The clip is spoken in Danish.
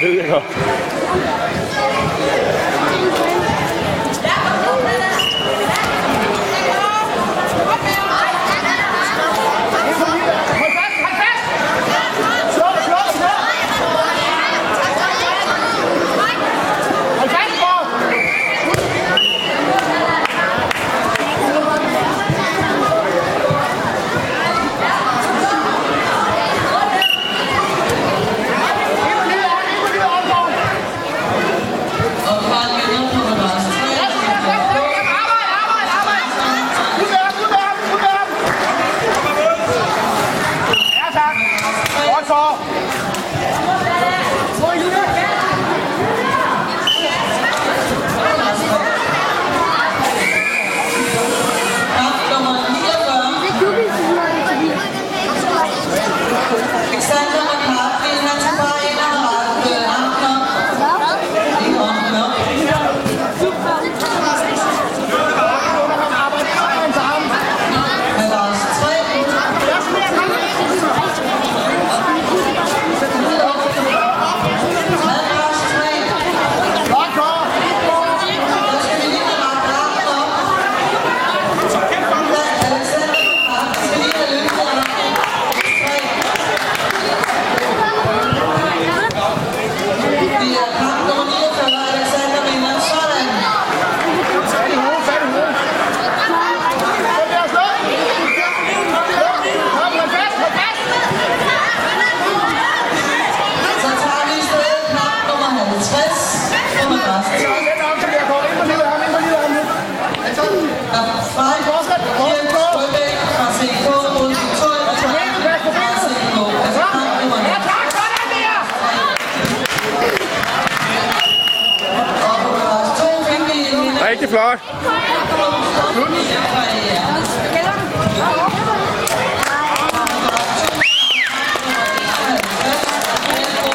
Det ved jeg godt. Rigtig flot.